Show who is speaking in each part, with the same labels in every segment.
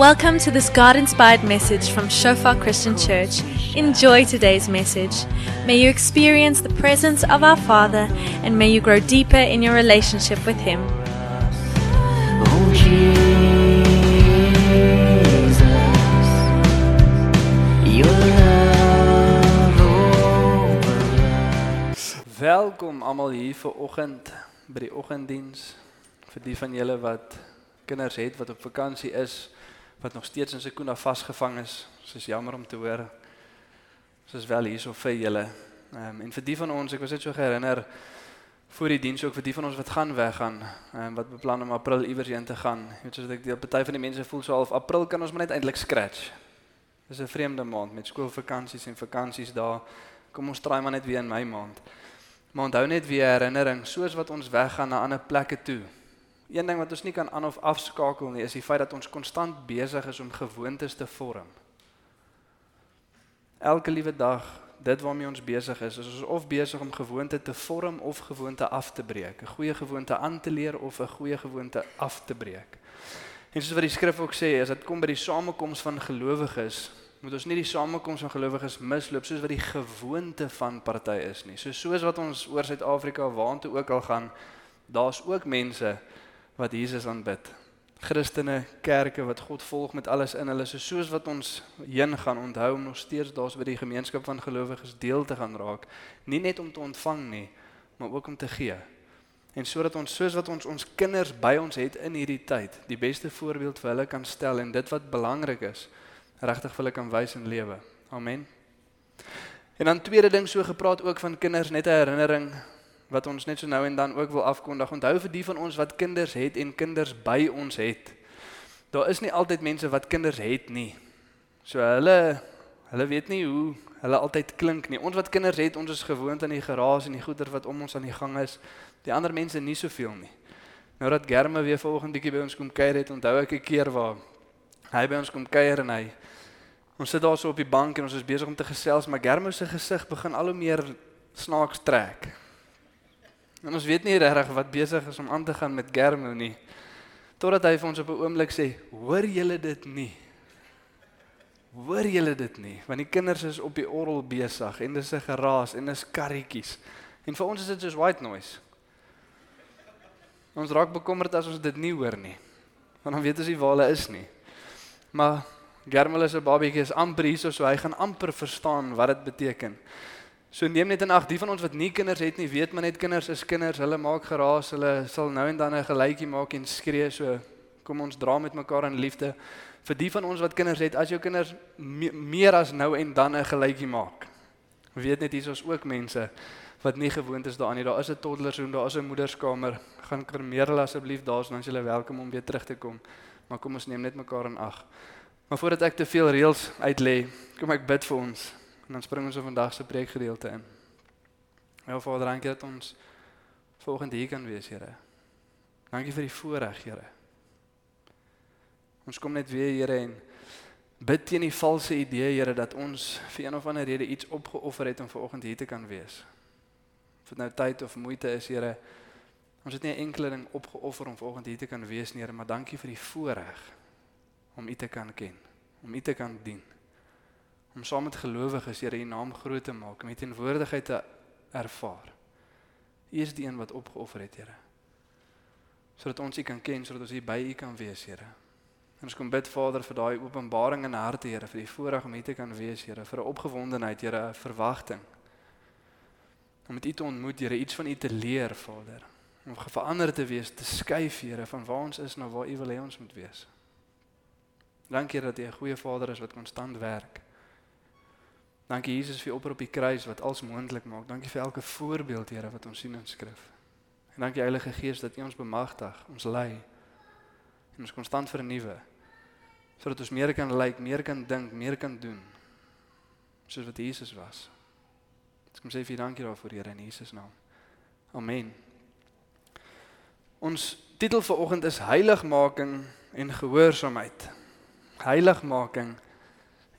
Speaker 1: Welcome to this God inspired message from Shofar Christian Church. Enjoy today's message. May you experience the presence of our Father and may you grow deeper in your relationship with Him.
Speaker 2: Oh Jesus, your love over
Speaker 3: Welkom almal hier vir oggend by die oggenddiens. Vir die van julle wat kinders het wat op vakansie is, wat nog steeds in Sekunda vasgevang is. Dis jammer om te hoor. Ons is wel hier so vir julle. Ehm en vir die van ons, ek was net so herinner voor die diens ook vir die van ons wat gaan weggaan, ehm wat beplan om April iewers heen te gaan. Jy weet soos ek deel party van die mense voel so half April kan ons maar net eintlik scratch. Dis 'n vreemde maand met skoolvakansies en vakansies daar. Kom ons try maar net weer in my maand. Maar onthou net weer herinnering, soos wat ons weggaan na ander plekke toe. Een ding wat ons nie kan aan of afskakel nie, is die feit dat ons konstant besig is om gewoontes te vorm. Elke liewe dag, dit waarmee ons besig is, is ons of besig om gewoonte te vorm of gewoonte af te breek, 'n goeie gewoonte aan te leer of 'n goeie gewoonte af te breek. En soos wat die skrif ook sê, as dit kom by die samekoms van gelowiges, moet ons nie die samekoms van gelowiges misloop soos wat die gewoonte van party is nie. So soos wat ons oor Suid-Afrika waantoe ook al gaan, daar's ook mense wat Jesus aanbid. Christene, kerke wat God volg met alles in hulle, so soos wat ons heen gaan onthou om nog steeds daar's by die gemeenskap van gelowiges deel te gaan raak, nie net om te ontvang nie, maar ook om te gee. En sodat ons soos wat ons ons kinders by ons het in hierdie tyd, die beste voorbeeld vir hulle kan stel en dit wat belangrik is, regtig vir hulle kan wys in lewe. Amen. En dan tweede ding so gepraat ook van kinders net 'n herinnering wat ons net so nou en dan ook wil afkondig. Onthou vir die van ons wat kinders het en kinders by ons het. Daar is nie altyd mense wat kinders het nie. So hulle hulle weet nie hoe hulle altyd klink nie. Ons wat kinders het, ons is gewoond aan die geraas en die goeder wat om ons aan die gang is. Die ander mense nie soveel nie. Nou dat Germe weer vanoggend bietjie by ons kom kuier het, onthou ek 'n keer waar hy by ons kom kuier en hy ons sit daar so op die bank en ons is besig om te gesels, maar Germe se gesig begin al hoe meer snaaks trek. En ons weet nie regtig wat besig is om aan te gaan met Germo nie. Totdat hy vir ons op 'n oomblik sê, "Hoor julle dit nie? Hoor julle dit nie? Want die kinders is op die orgel besig en dis 'n geraas en dis karretjies. En vir ons is dit soos white noise. Ons raak bekommerd as ons dit nie hoor nie. Want dan weet ons nie waar hulle is nie. Maar Germo se babietjie is amper hier so hy gaan amper verstaan wat dit beteken. So neem net in ag, die van ons wat nie kinders het nie, weet maar net kinders is kinders. Hulle maak geraas, hulle sal nou en dan 'n geluidjie maak en skree so. Kom ons dra met mekaar in liefde. Vir die van ons wat kinders het, as jou kinders me, meer as nou en dan 'n geluidjie maak. Weet net hier is ook mense wat nie gewoond is daaraan nie. Daar is 'n toddlersroom, daar is 'n moederskamer. Gaan kremeer hulle asseblief daar, dan is hulle welkom om weer terug te kom. Maar kom ons neem net mekaar in ag. Maar voordat ek te veel reëls uitlê, kom ek bid vir ons. En dan spring ons op vandag se preekgedeelte in. Ja Vader, dankie dat ons volgende hier kan wees, Here. Dankie vir die voorreg, Here. Ons kom net weer, Here, en bid teen die valse idee, Here, dat ons vir een of ander rede iets opgeoffer het om vanoggend hier te kan wees. Of dit nou tyd of moeite is, Here, ons het nie 'n enkele ding opgeoffer om vanoggend hier te kan wees nie, Here, maar dankie vir die voorreg om U te kan ken, om U te kan dien om saam met gelowiges Here U naam groot te maak, om U teenwoordigheid te ervaar. U is die een wat opgeoffer het, Here. Sodat ons U kan ken, sodat ons hier by U kan wees, Here. En ons kom bid Vader vir daai openbaring in harte, Here, vir die voorreg om hier te kan wees, Here, vir 'n opgewondenheid, Here, 'n verwagting. Om met U te ontmoet, Here, iets van U te leer, Vader. Om verander te wees, te skuif, Here, van waar ons is na waar U wil hê ons moet wees. Dankie dat U 'n goeie Vader is wat konstant werk. Dankie Jesus vir opper op die kruis wat alles moontlik maak. Dankie vir elke voorbeeld Here wat ons sien in skrif. En dankie Heilige Gees dat U ons bemagtig, ons lei en ons konstant vernuwe sodat ons meer kan lyk, meer kan dink, meer kan doen soos wat Jesus was. Ek kom sê vir dankie daarvoor Here in Jesus naam. Amen. Ons titel vir oggend is heiligmaking en gehoorsaamheid. Heiligmaking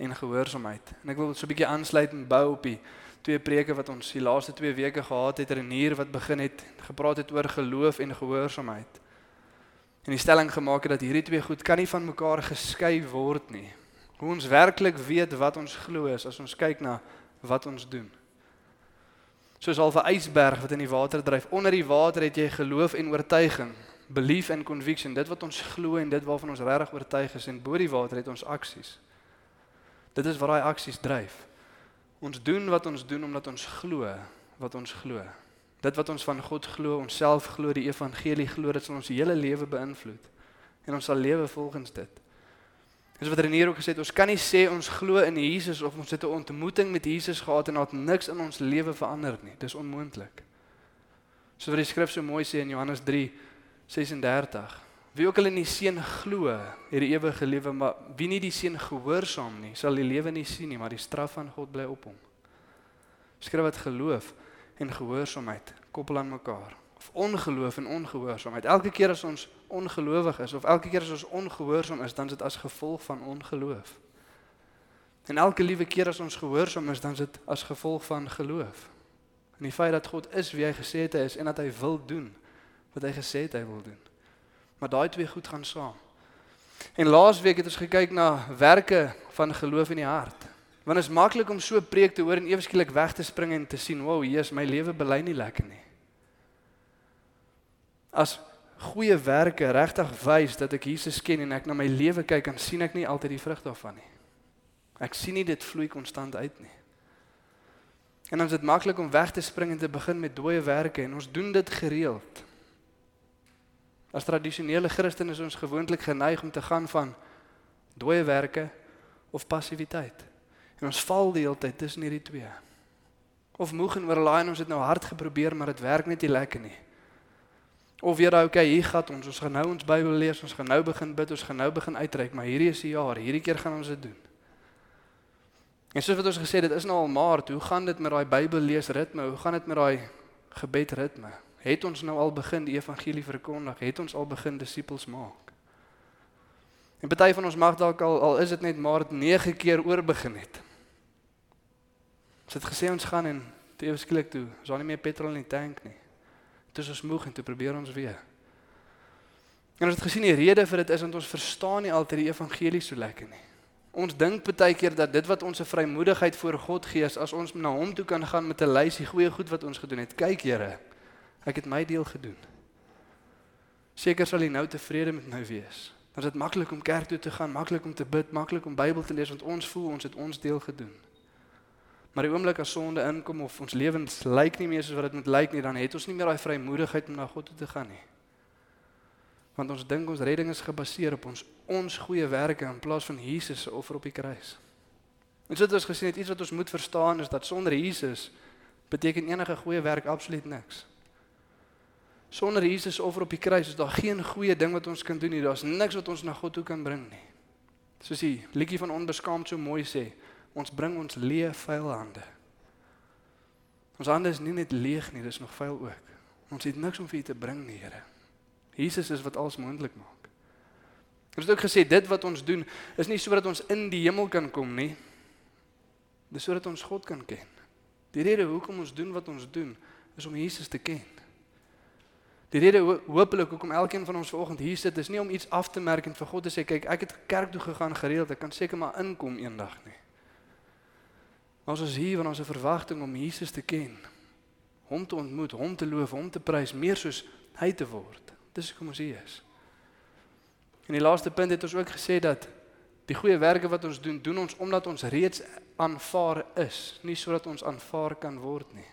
Speaker 3: en gehoorsaamheid. En ek wil so 'n bietjie aansluit en bou op die twee preke wat ons die laaste 2 weke gehad het, Renier wat begin het gepraat het oor geloof en gehoorsaamheid. En die stelling gemaak het dat hierdie twee goed kan nie van mekaar geskei word nie. Hoe ons werklik weet wat ons glo is as ons kyk na wat ons doen. Soos al 'n ysberg wat in die water dryf. Onder die water het jy geloof en oortuiging, belief and conviction, dit wat ons glo en dit waarvan ons regtig oortuig is en bo die water het ons aksies. Dit is wat daai aksies dryf. Ons doen wat ons doen omdat ons glo wat ons glo. Dit wat ons van God glo, onsself glo, die evangelie glo, dit sal ons hele lewe beïnvloed. En ons sal lewe volgens dit. Dis wat Renier ook gesê het, ons kan nie sê ons glo in Jesus of ons het 'n ontmoeting met Jesus gehad en dat niks in ons lewe verander nie. Dis onmoontlik. So wat die skrif so mooi sê in Johannes 3:36. Wie ook al in die seun glo, het die ewige lewe, maar wie nie die seun gehoorsaam nie, sal die lewe nie sien nie, maar die straf van God bly op hom. Skryf wat geloof en gehoorsaamheid koppel aan mekaar of ongeloof en ongehoorsaamheid. Elke keer as ons ongelowig is of elke keer as ons ongehoorsaam is, dan is dit as gevolg van ongeloof. En elke liewe keer as ons gehoorsaam is, dan is dit as gevolg van geloof. En die feit dat God is wie hy gesê het hy is en dat hy wil doen wat hy gesê het hy wil doen. Maar daai twee goed gaan saam. En laasweek het ons gekyk na werke van geloof in die hart. Want dit is maklik om so preek te hoor en ewe skielik weg te spring en te sien, "Wow, Jesus, my lewe bely nie lekker nie." As goeie werke regtig wys dat ek Jesus ken en ek na my lewe kyk, dan sien ek nie altyd die vrug daarvan nie. Ek sien nie dit vloei konstant uit nie. En dan is dit maklik om weg te spring en te begin met dooie werke en ons doen dit gereeld. As tradisionele Christene is ons gewoonlik geneig om te gaan van dooie werke of passiwiteit. En ons val die hele tyd tussen hierdie twee. Of moeg en oorlaai ons het nou hard geprobeer, maar dit werk net nie lekker nie. Of weer okay, hier gaan ons, ons gaan nou ons Bybel lees, ons gaan nou begin bid, ons gaan nou begin uitreik, maar hierdie is die jaar, hierdie keer gaan ons dit doen. En soos wat ons gesê het, dit is nou al Maart, hoe gaan dit met daai Bybel lees ritme? Hoe gaan dit met daai gebed ritme? Het ons nou al begin die evangelie verkondig? Het ons al begin disippels maak? En party van ons mag dalk al al is dit net Maart 9 keer oorbegin het. Ons het gesê ons gaan en toe ewesklik toe, ons het nie meer petrol in die tank nie. Toe is ons moeg en toe probeer ons weer. En ons het gesien die rede vir dit is want ons verstaan nie altyd die evangelie so lekker nie. Ons dink baie keer dat dit wat ons se vrymoedigheid voor God gee is as ons na hom toe kan gaan met 'n lysie goeie goed wat ons gedoen het. Kyk Here, ek het my deel gedoen. Seker sal U nou tevrede met my wees. Dan is dit maklik om kerk toe te gaan, maklik om te bid, maklik om Bybel te lees want ons voel ons het ons deel gedoen. Maar die oomblik as sonde inkom of ons lewens lyk nie meer soos wat dit moet lyk nie, dan het ons nie meer daai vrymoedigheid om na God toe te gaan nie. Want ons dink ons redding is gebaseer op ons ons goeie werke in plaas van Jesus se offer op die kruis. En so het ons gesien het iets wat ons moet verstaan is dat sonder Jesus beteken enige goeie werk absoluut niks. Sonder Jesus offer op die kruis is daar geen goeie ding wat ons kan doen nie. Daar's niks wat ons na God toe kan bring nie. Soos die liedjie van onbeskaamd so mooi sê, Ons bring ons leë vuil hande. Ons hande is nie net leeg nie, dis nog vuil ook. Ons het niks om vir U te bring nie, Here. Jesus is wat alles moontlik maak. Ons het ook gesê dit wat ons doen is nie sodat ons in die hemel kan kom nie. Dis sodat ons God kan ken. Die rede hoekom ons doen wat ons doen is om Jesus te ken. Die rede hopelik hoekom elkeen van ons vanoggend hier sit is nie om iets af te merk en vir God te sê kyk ek het kerk toe gegaan gereeld ek kan seker maar inkom eendag nie. Ons is hier want ons 'n verwagting om Jesus te ken. Hom te ontmoet, hom te loof, hom te prys, meer soos hy te word. Dis hoekom ons hier is. En die laaste punt het ons ook gesê dat die goeie werke wat ons doen, doen ons omdat ons reeds aanvaar is, nie sodat ons aanvaar kan word nie.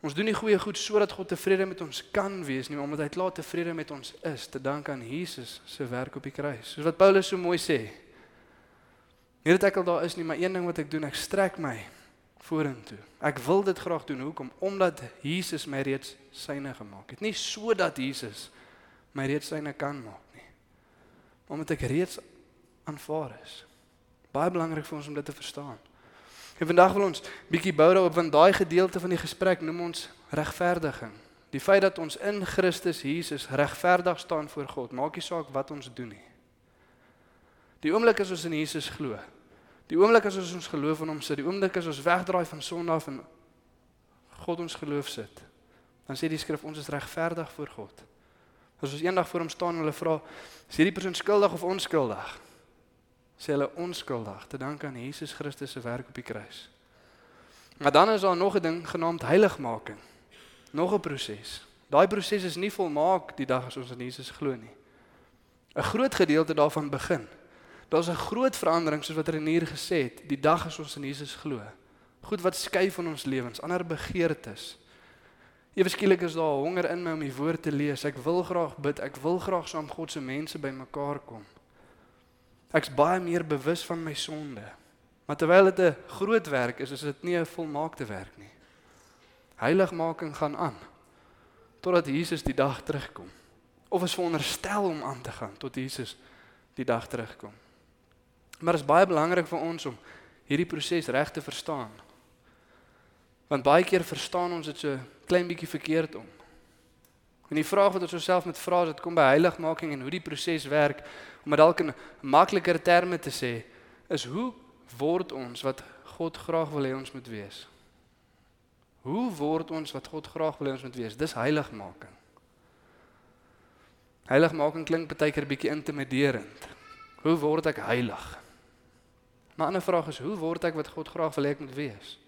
Speaker 3: Ons doen nie goeie goed sodat God tevrede met ons kan wees nie, omdat hy klaar tevrede met ons is, te dank aan Jesus se werk op die kruis. Soos wat Paulus so mooi sê, Nie dat ek al daar is nie, maar een ding wat ek doen, ek strek my vorentoe. Ek wil dit graag doen. Hoekom? Omdat Jesus my reeds syne gemaak het. Nie sodat Jesus my reeds syne kan maak nie. Omdat ek reeds aanvaar is. Baie belangrik vir ons om dit te verstaan. En vandag wil ons bietjie bou daarop want daai gedeelte van die gesprek noem ons regverdiging. Die feit dat ons in Christus Jesus regverdig staan voor God, maak nie saak wat ons doen nie. Die oomblik as ons in Jesus glo. Die oomblik as ons ons geloof in hom sit, die oomblik as ons wegdraai van sonde af en God ons geloof sit. Dan sê die skrif ons is regverdig voor God. As ons eendag voor hom staan en hulle vra, is hierdie persoon skuldig of onskuldig? Sê hulle onskuldig, te dank aan Jesus Christus se werk op die kruis. Maar dan is daar nog 'n ding genaamd heiligmaking. Nog 'n proses. Daai proses is nie volmaak die dag as ons in Jesus glo nie. 'n Groot gedeelte daarvan begin. Daar's 'n groot verandering soos wat Renier gesê het, die dag as ons in Jesus glo. Goed wat skei van ons lewens, ander begeertes. Ewe skielik is daar honger in my om die woord te lees. Ek wil graag bid. Ek wil graag saam God se mense bymekaar kom. Ek's baie meer bewus van my sonde. Maar terwyl dit 'n groot werk is, is dit nie 'n volmaakte werk nie. Heiligmaking gaan aan totdat Jesus die dag terugkom. Of is veronderstel om aan te gaan tot Jesus die dag terugkom. Maar dit is baie belangrik vir ons om hierdie proses reg te verstaan. Want baie keer verstaan ons dit so klein bietjie verkeerd om. En die vraag wat ons osself moet vra as dit kom by heiligmaking en hoe die proses werk, om dit dalk in makliker terme te sê, is hoe word ons wat God graag wil hê ons moet wees? Hoe word ons wat God graag wil hê ons moet wees? Dis heiligmaking. Heiligmaking klink baie keer bietjie intimiderend. Hoe word ek heilig? Maar 'n ander vraag is hoe word ek wat God graag wil hê ek moet wees?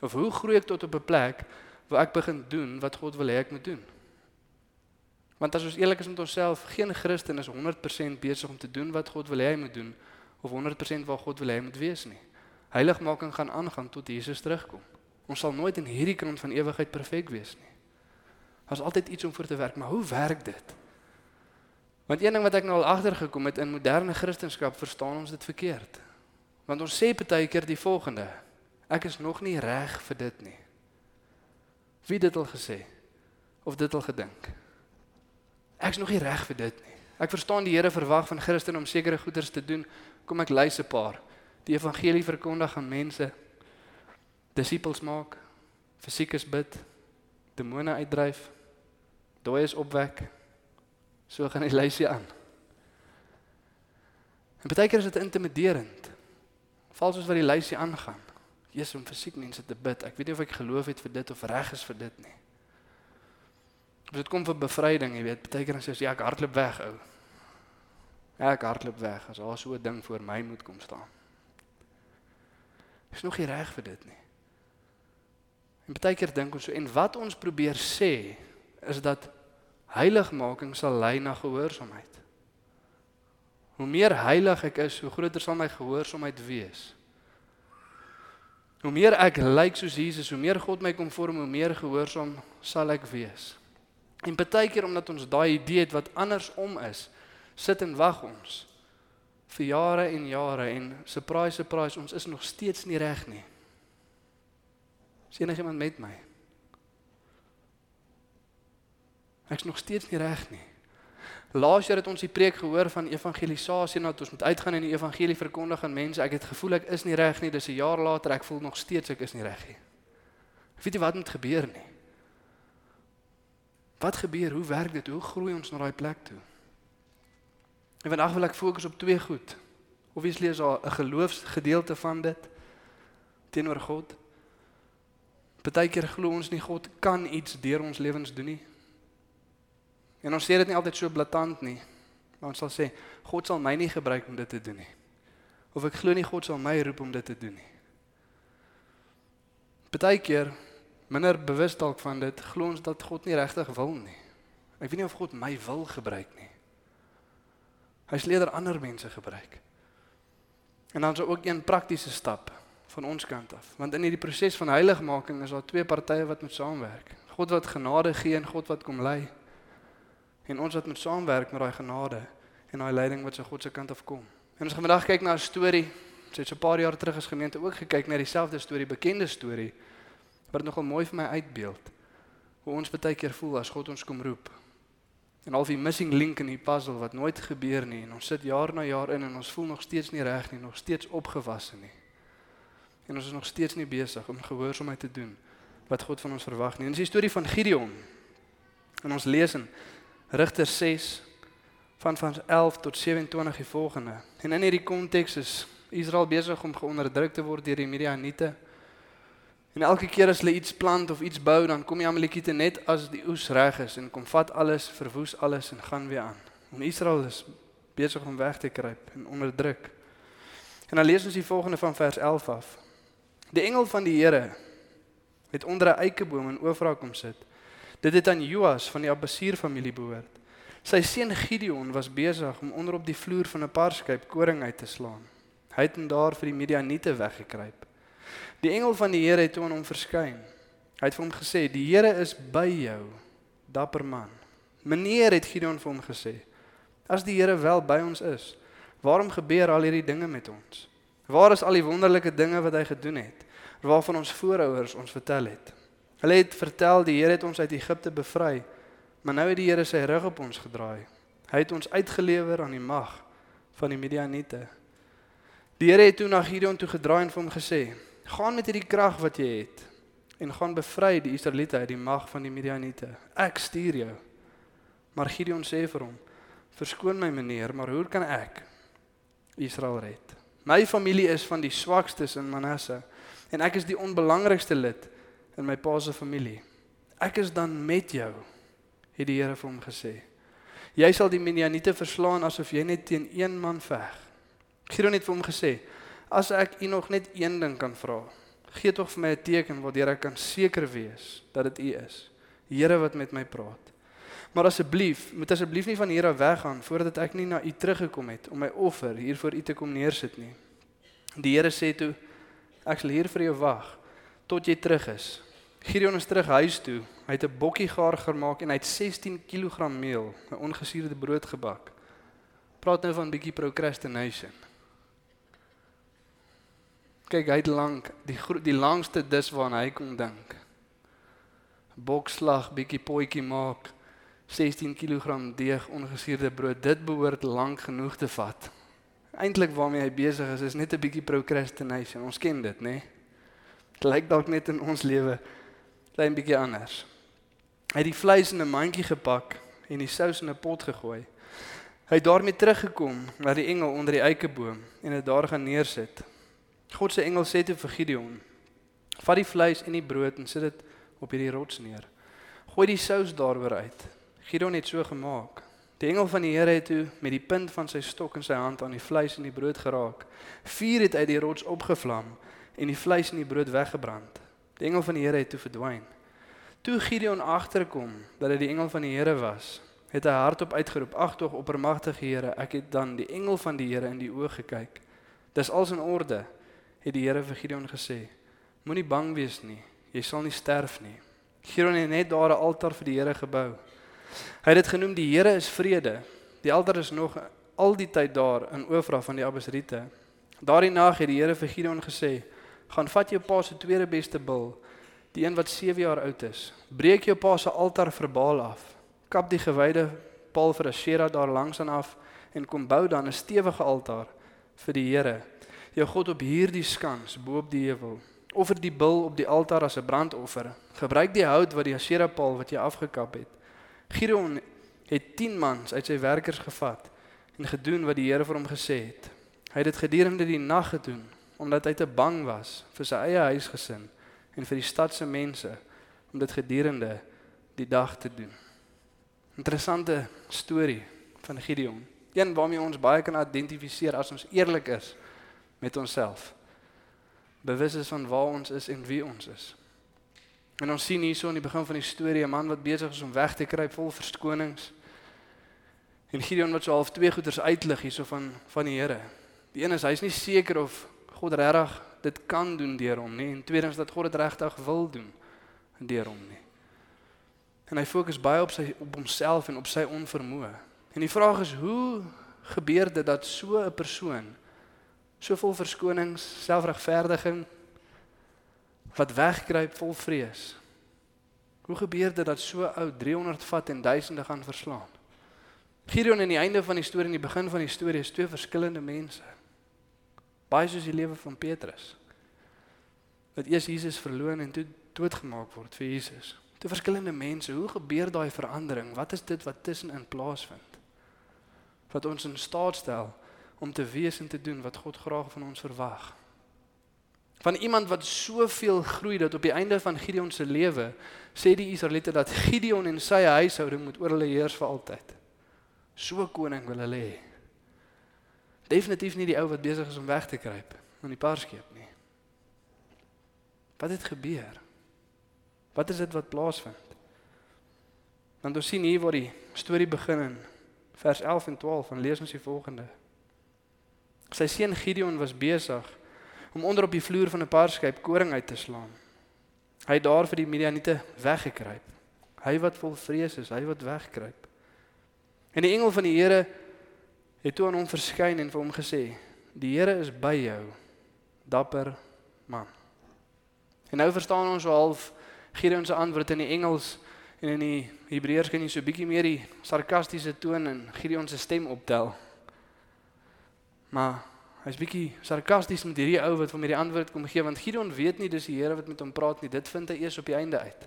Speaker 3: Of hoe groei ek tot op 'n plek waar ek begin doen wat God wil hê ek moet doen? Want as ons eerlik is met onsself, geen Christen is 100% besig om te doen wat God wil hê hy moet doen of 100% waar God wil hê hy moet wees nie. Heiligmaking gaan aangaan tot Jesus terugkom. Ons sal nooit in hierdie kant van ewigheid perfek wees nie. Daar's altyd iets om voor te werk, maar hoe werk dit? Want een ding wat ek nou al agtergekom het in moderne Christendom, verstaan ons dit verkeerd. Want ons sê baie keer die volgende: Ek is nog nie reg vir dit nie. Wie dit al gesê of dit al gedink? Ek's nog nie reg vir dit nie. Ek verstaan die Here verwag van Christen om sekere goeders te doen. Kom ek lys 'n paar. Die evangelie verkondig aan mense. Disippels maak, fisiekes bid, demone uitdryf, dooies opwek. So gaan die lysie aan. En baie keer is dit intimiderend. Val soos wat die lysie aangaan. Jesus om fisiek mense te bid. Ek weet nie of ek geloof het vir dit of reg is vir dit nie. Dit kom vir bevryding, jy weet, baie keer dan sê jy ja, ek hardloop weg ou. Ja, ek hardloop weg as daar so 'n ding voor my moet kom staan. Is nog nie reg vir dit nie. En baie keer dink ons so en wat ons probeer sê is dat heiligmaking sal lei na gehoorsaamheid. Hoe meer heilig ek is, hoe groter sal my gehoorsaamheid wees. Hoe meer ek lyk soos Jesus, hoe meer God my kom vorm, hoe meer gehoorsaam sal ek wees. En baie keer omdat ons daai idee het wat andersom is, sit en wag ons vir jare en jare en surprise surprise ons is nog steeds nie reg nie. Sien jy iemand met my? Ek's nog steeds nie reg nie. Laas jaar het ons die preek gehoor van evangelisasie en dat ons moet uitgaan en die evangelie verkondig aan mense. Ek het gevoel ek is nie reg nie. Dis 'n jaar later ek voel nog steeds ek is nie reg nie. Ek weet nie wat moet gebeur nie. Wat gebeur? Hoe werk dit? Hoe groei ons na daai plek toe? En vandag wil ek fokus op twee goed. Obviously is daar 'n geloofsgedeelte van dit teenoor God. Partykeer glo ons nie God kan iets deur ons lewens doen nie. En ons sê dit nie altyd so blaatant nie. Maar ons sal sê God sal my nie gebruik om dit te doen nie. Of ek glo nie God sal my roep om dit te doen nie. Partykeer minder bewus dalk van dit, glo ons dat God nie regtig wil nie. Ek weet nie of God my wil gebruik nie. Hy sal eerder ander mense gebruik. En dan is ook een praktiese stap van ons kant af, want in hierdie proses van heiligmaking is daar twee partye wat moet saamwerk. God wat genade gee en God wat kom lei. En ons wat moet saamwerk met daai genade en daai leiding wat se God se kant af kom. En ons gaan vandag kyk na 'n storie. Dit so 'n paar jaar terug is gemeente ook gekyk na dieselfde storie, bekende storie wat nogal mooi vir my uitbeeld hoe ons baie keer voel as God ons kom roep. En al die missing link in die puzzle wat nooit gebeur nie en ons sit jaar na jaar in en ons voel nog steeds nie reg nie, nog steeds opgewasse nie. En ons is nog steeds nie besig om gehoorsaamheid te doen wat God van ons verwag nie. En dis die storie van Gideon. En ons lees in Rigter 6 van van 11 tot 27 die volgende. En in hierdie konteks is Israel besig om geonderdruk te word deur die Midianiete. En elke keer as hulle iets plant of iets bou, dan kom die Amalekiete net as die oes reg is en kom vat alles, verwoes alles en gaan weer aan. En Israel is besig om weg te kruip en onderdruk. En dan lees ons die volgende van vers 11 af. Die engel van die Here het onder 'n eikeboom in Ofra kom sit. Dit het aan Joas van die Abbasier familie behoort. Sy seun Gideon was besig om onder op die vloer van 'n parskyp koring uit te slaan. Hy het daar vir die Midianiete weggekruip. Die engel van die Here het toe aan hom verskyn. Hy het vir hom gesê: "Die Here is by jou, dapper man." Meneer het Gideon vir hom gesê: "As die Here wel by ons is, waarom gebeur al hierdie dinge met ons? Waar is al die wonderlike dinge wat hy gedoen het, waarvan ons voorouers ons vertel het?" Hulle het vertel die Here het ons uit Egipte bevry, maar nou het die Here sy rug op ons gedraai. Hy het ons uitgelewer aan die mag van die Midianiete. Die Here het toe na Gideon toe gedraai en vir hom gesê: gaan met hierdie krag wat jy het en gaan bevry die Israeliete uit die mag van die Midianiete. Ek stuur jou. Maar Gideon sê vir hom: "Verskoon my meneer, maar hoe kan ek Israel red? My familie is van die swakstes in Manasse en ek is die onbelangrikste lid in my pa se familie. Ek is dan met jou," het die Here vir hom gesê. "Jy sal die Midianiete verslaan asof jy net teen een man veg." Gideon het vir hom gesê: As ek u nog net een ding kan vra, gee tog vir my 'n teken waardeur ek kan seker wees dat dit u is. Here wat met my praat. Maar asseblief, moet asseblief nie van hier af weggaan voordat ek nie na u teruggekom het om my offer hier voor u te kom neersit nie. Die Here sê toe, ek sal hier vir jou wag tot jy terug is. Gideon is terug huis toe. Hy het 'n bokkie gaar gemaak en hy het 16 kg meel, 'n ongesuurde brood gebak. Praat nou van 'n bietjie procrastination. Kyk, hy het lank die die langste dis waarna hy kon dink. Bokslag, bietjie potjie maak, 16 kg deeg, ongesuurde brood. Dit behoort lank genoeg te vat. Eintlik waarmee hy besig is is net 'n bietjie procrastination. Ons ken dit, né? Nee? Dit lyk dalk net in ons lewe klein bietjie anders. Hy het die vleis in 'n mandjie gepak en die sous in 'n pot gegooi. Hy het daarmee teruggekom na die engel onder die eikeboom en dit daar gaan neersit. God se engel sê te vir Gideon: "Vat die vleis en die brood en sit dit op hierdie rots neer. Gooi die sous daaroor uit." Gideon het so gemaak. Die engel van die Here het toe met die punt van sy stok in sy hand aan die vleis en die brood geraak. Vuur het uit die rots opgevlam en die vleis en die brood weggebrand. Die engel van die Here het toe verdwyn. Toe Gideon agterkom dat dit die engel van die Here was, het hy hardop uitgeroep: "Ag tog oppermagtige Here, ek het dan die engel van die Here in die oë gekyk. Dis als in orde." Het die Here vir Gideon gesê: Moenie bang wees nie, jy sal nie sterf nie. Gideon het net daar 'n altaar vir die Here gebou. Hy het dit genoem die Here is vrede. Die altaar is nog al die tyd daar in Ofra van die Abesriete. Daardie nag het die Here vir Gideon gesê: "Gaan vat jou pa se tweede beste bul, die een wat 7 jaar oud is. Breek jou pa se altaar vir Baal af. Kap die gewyde paal vir Asherah daar langs aan af en kom bou dan 'n stewige altaar vir die Here." Jou God op hierdie skans bo op die heuwel. Offer die bul op die altaar as 'n brandoffer. Gebruik die hout wat die Asherah paal wat jy afgekap het. Gideon het 10 mans uit sy werkers gevat en gedoen wat die Here vir hom gesê het. Hy het dit gedurende die nag gedoen omdat hy te bang was vir sy eie huisgesin en vir die stad se mense om dit gedurende die dag te doen. Interessante storie van Gideon. Een waarmee ons baie kan identifiseer as ons eerlik is met onsself. Bewus is van waar ons is en wie ons is. En ons sien hierso aan die begin van die storie 'n man wat besig is om weg te kruip vol verskonings. En Gideon wat so half twee goeters uitlig hierso van van die Here. Die een is hy's nie seker of God regtig dit kan doen deur hom nie en tweedens dat God dit regtig wil doen deur hom nie. En hy fokus baie op sy op homself en op sy onvermoë. En die vraag is hoe gebeur dit dat so 'n persoon so vol verskonings, selfregverdiging wat wegkruip vol vrees. Hoe gebeur dit dat so oud 300 vat en duisende gaan verslaan? Gideon aan die einde van die storie en die begin van die storie is twee verskillende mense. Baie soos die lewe van Petrus. Dat eers Jesus verloon en toe doodgemaak word vir Jesus. Twee verskillende mense. Hoe gebeur daai verandering? Wat is dit wat tussenin plaasvind? Wat ons in staat stel om te wees en te doen wat God graag van ons verwag. Van iemand wat soveel groei dat op die einde van Gideon se lewe sê die Israeliete dat Gideon en sy huishouding moet oor hulle heers vir altyd. So koning wil hulle hê. Definitief nie die ou wat besig is om weg te kruip in die parskeep nie. Wat het gebeur? Wat is dit wat plaasvind? Want ons sien hier waar die storie begin in vers 11 en 12 en lees ons die volgende. Sy seun Gideon was besig om onder op die vloer van 'n parskeip koring uit te slaan. Hy het daar vir die Midianiete weggekruip. Hy wat vol vrees is, hy wat wegkruip. En die engel van die Here het toe aan hom verskyn en vir hom gesê: "Die Here is by jou, dapper man." En nou verstaan ons so half Gideon se antwoord in die Engels en in die Hebreërs kan jy so bietjie meer die sarkastiese toon in Gideon se stem optel. Maar hy's bietjie sarkasties met hierdie ou wat hom hierdie antwoord kom gee want Gideon weet nie dis die Here wat met hom praat nie. Dit vind hy eers op die einde uit.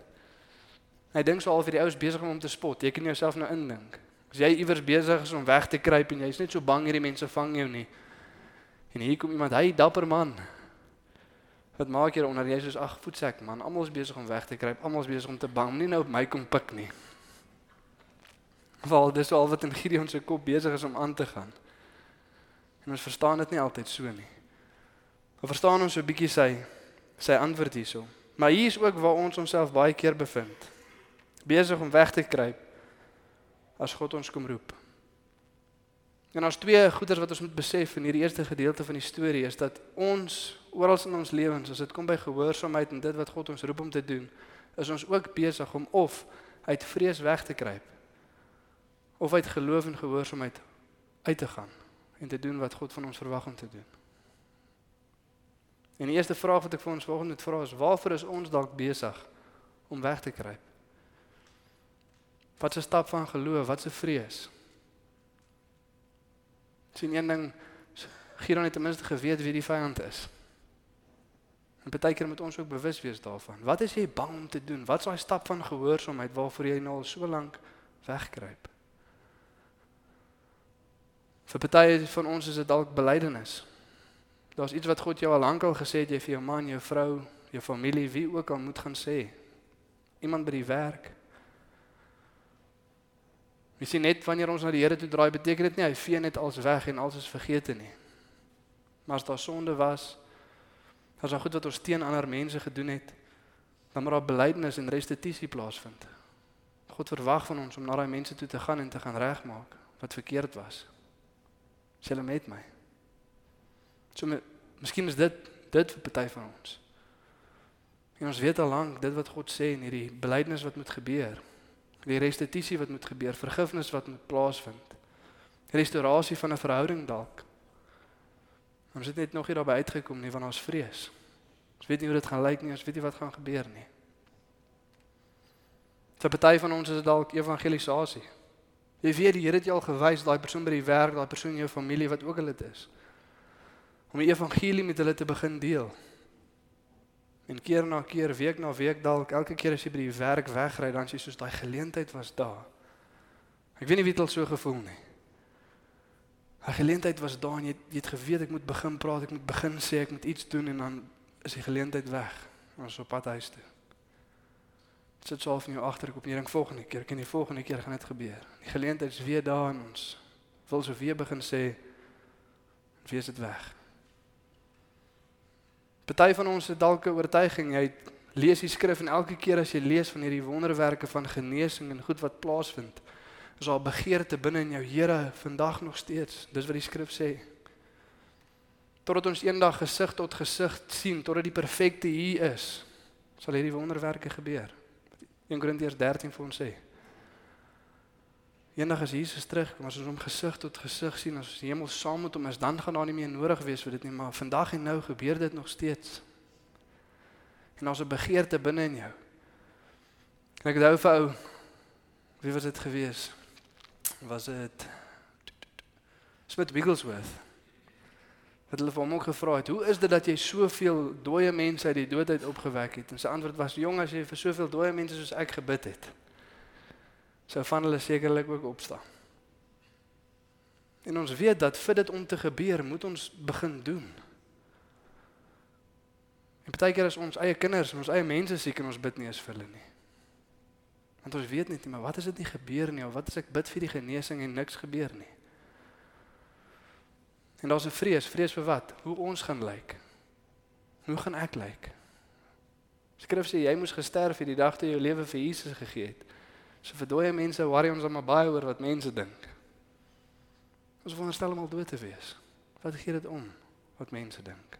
Speaker 3: Hy dink so al vir die ou is besig om hom te spot. Jy kan jouself nou indink. As jy iewers besig is om weg te kruip en jy's net so bang hierdie mense vang jou nie. En hier kom iemand, hy dapper man. Wat maak jy onder jy soos ag voetsek man, almal is besig om weg te kruip, almal is besig om te bang, nie nou op my kom pik nie. Val dis al wat in Gideon se kop besig is om aan te gaan. En ons verstaan dit nie altyd so nie. Ons verstaan ons so 'n bietjie sy sy antwoord hierso. Maar hier is ook waar ons onsself baie keer bevind. Besig om weg te kruip as God ons kom roep. En ons twee goeders wat ons moet besef in hierdie eerste gedeelte van die storie is dat ons oral in ons lewens as dit kom by gehoorsaamheid en dit wat God ons roep om te doen, is ons ook besig om of uit vrees weg te kruip of uit geloof en gehoorsaamheid uit te gaan en te doen wat God van ons verwag om te doen. En die eerste vraag wat ek vir ons volgende moet vra is waarvoor is ons dalk besig om weg te kruip? Wat 'n stap van geloof, wat 'n vrees. Sien een ding Gideon het ten minste geweet wie die vyand is. En baie keer moet ons ook bewus wees daarvan. Wat is jy bang om te doen? Wat is daai stap van gehoorsaamheid waarvoor jy nou al so lank wegkruip? Vir baie van ons is dit dalk belydenis. Daar's iets wat God jou al lank al gesê het jy vir jou man, jou vrou, jou familie, wie ook al moet gaan sê. Iemand by die werk. Jy sien net wanneer ons na die Here toe draai, beteken dit nie hy vee net alles weg en alles is vergete nie. Maar as daar sonde was, as daar goed wat ons teen ander mense gedoen het, dan moet daar belydenis en restituisie plaasvind. God verwag van ons om na daai mense toe te gaan en te gaan regmaak wat verkeerd was. Sê hulle met my. So me, miskien is dit dit vir party van ons. En ons weet al lank dit wat God sê en hierdie belydenis wat moet gebeur. Die restituisie wat moet gebeur, vergifnis wat moet plaasvind. Restaurasie van 'n verhouding dalk. Ons het net nog nie daarby uitgekom nie van ons vrees. Ons weet nie hoe dit gaan lyk nie, ons weet nie wat gaan gebeur nie. Vir party van ons is dit dalk evangelisasie. Jy weet die Here het jou al gewys daai persoon by die werk, daai persoon in jou familie wat ook al dit is. Om die evangelie met hulle te begin deel. En keer na keer, week na week dalk, elke keer as jy by die werk wegry, dan sê jy soos daai geleentheid was daar. Ek weet nie wie dit al so gevoel nie. Daai geleentheid was daar en jy, jy het geweet ek moet begin praat, ek moet begin sê, ek moet iets doen en dan is die geleentheid weg. Ons op pad huis toe. Sit swaaf in jou agter ek op hierdie volgende keer, kan die volgende keer gaan dit gebeur. Die geleentheid is weer daar en ons wil so weer begin sê wie is dit weg. Party van ons het dalk 'n oortuiging, jy lees die skrif en elke keer as jy lees van hierdie wonderwerke van genesing en goed wat plaasvind, is daar begeerte binne in jou Here vandag nog steeds. Dis wat die skrif sê. Totdat ons eendag gesig tot gesig sien, totdat die perfekte hier is, sal hierdie wonderwerke gebeur. 1 Korintiërs 13 vir ons sê. Eendag as Jesus terugkom, as ons hom gesig tot gesig sien, as ons die hemel saam met hom is, dan gaan daar nie meer nodig wees vir dit nie, maar vandag en nou gebeur dit nog steeds. En daar's 'n begeerte binne in jou. En ek onthou vir ou wie was dit gewees? Was dit Smith Wigglesworth? Het hulle vir hom ook gevra het, "Hoe is dit dat jy soveel dooie mense uit die dood uit opgewek het?" En sy antwoord was, "Jong, as jy vir soveel dooie mense soos ek gebid het, sou van hulle sekerlik ook opstaan." En ons weet dat vir dit om te gebeur, moet ons begin doen. Partykeer is ons eie kinders en ons eie mense siek en ons bid nie eens vir hulle nie. Want ons weet net nie, maar wat as dit nie gebeur nie of wat as ek bid vir die genesing en niks gebeur nie? En daar's 'n vrees, vrees vir wat? Hoe ons gaan lyk. Hoe gaan ek lyk? Skrif sê jy moes gesterf het die dag toe jy jou lewe vir Jesus gegee het. So vir dooie mense worry ons maar baie oor wat mense dink. Ons veronderstel om al dood te wees. Wat gee dit om wat mense dink?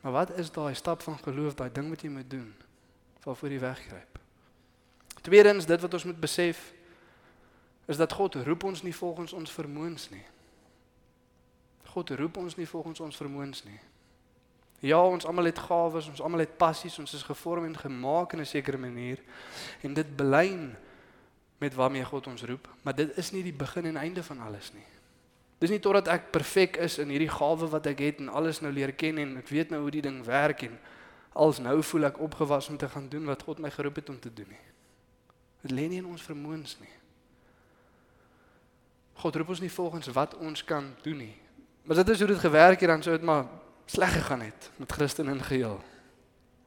Speaker 3: Maar wat is daai stap van geloof, daai ding wat jy moet doen waarvoor jy weggryp? Tweedens, dit wat ons moet besef is dat God roep ons nie volgens ons vermoëns nie. God roep ons nie volgens ons vermoëns nie. Ja, ons almal het gawes, ons almal het passies, ons is gevorm en gemaak in 'n sekere manier en dit belyn met waarmee God ons roep, maar dit is nie die begin en einde van alles nie. Dis nie totdat ek perfek is in hierdie gawe wat ek het en alles nou leer ken en ek weet nou hoe die ding werk en als nou voel ek opgewas om te gaan doen wat God my geroep het om te doen nie. Dit lê nie in ons vermoëns nie. God roep ons nie volgens wat ons kan doen nie. Maar dit is hoe dit gewerk het dan sou dit maar sleg gegaan het met Christen in geheel.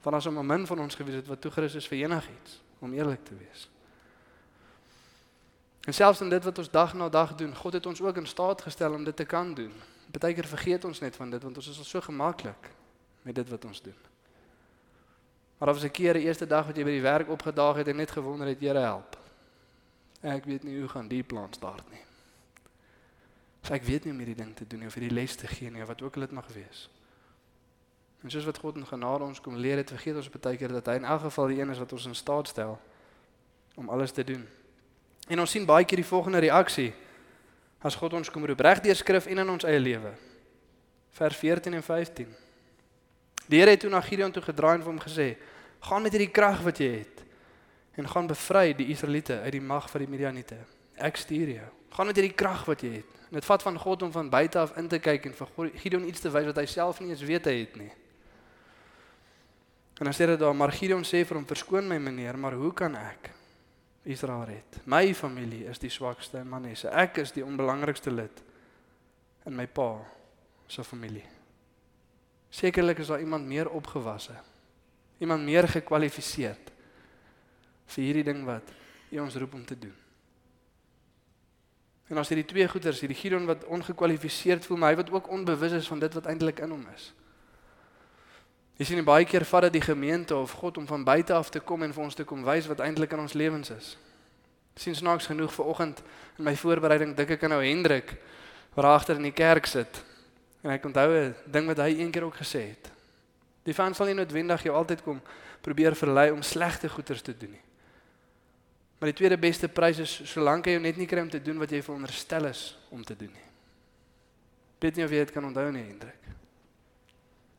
Speaker 3: Want as om 'n min van ons gewees het wat toe Christus vir enigiets om eerlik te wees. En selfs in dit wat ons dag na dag doen, God het ons ook in staat gestel om dit te kan doen. Partykeer vergeet ons net van dit want ons is al so gemaklik met dit wat ons doen. Maar of 'n keer die eerste dag wat jy by die werk opgedaag het en net gewonder het, Here help. Ek weet nie hoe gaan die plan start nie. So ek weet nie om hierdie ding te doen nie of hierdie les te gee nie of wat ook al dit mag wees. En soos wat God in genade ons kom leer het, vergeet ons baie keer dat hy in elk geval die een is wat ons in staat stel om alles te doen. En ons sien baie keer die volgende reaksie as God ons kom roep reg deur skrif en in ons eie lewe. Vers 14 en 15. Die Here het toe na Gideon toe gedraai en vir hom gesê: "Gaan met hierdie krag wat jy het en gaan bevry die Israeliete uit die mag van die Midianiete. Ek stuur jou. Gaan met hierdie krag wat jy het." Dit vat van God om van buite af in te kyk en vir Gideon iets te wys wat hy self nie eens weet hy het nie. En dan sê dit daar, maar Gideon sê vir hom: "Verskoon my meneer, maar hoe kan ek Israel red? My familie is die swakste in Manasse. Ek is die onbelangrikste lid in my pa se familie. Sekerlik is daar iemand meer opgewasse. Iemand meer gekwalifiseerd vir hierdie ding wat U ons roep om te doen." En as hierdie twee goeters, hierdie Gideon wat ongekwalifiseerd voel, maar hy wat ook onbewus is van dit wat eintlik in hom is. Jy sien baie keer vat dit die gemeente of God om van buite af te kom en vir ons te kom wys wat eintlik in ons lewens is. Sien snaaks genoeg ver oggend in my voorbereiding dink ek aan nou Hendrik wat agter in die kerk sit. En ek onthou 'n ding wat hy eendag ook gesê het. Die van sal nie noodwendig jou altyd kom probeer verlei om slegte goeders te doen nie. Maar die tweede beste prys is solank jy net nie kry om te doen wat jy veronderstel is om te doen nie. Weet nie of jy dit kan onthou nie, Hendrik.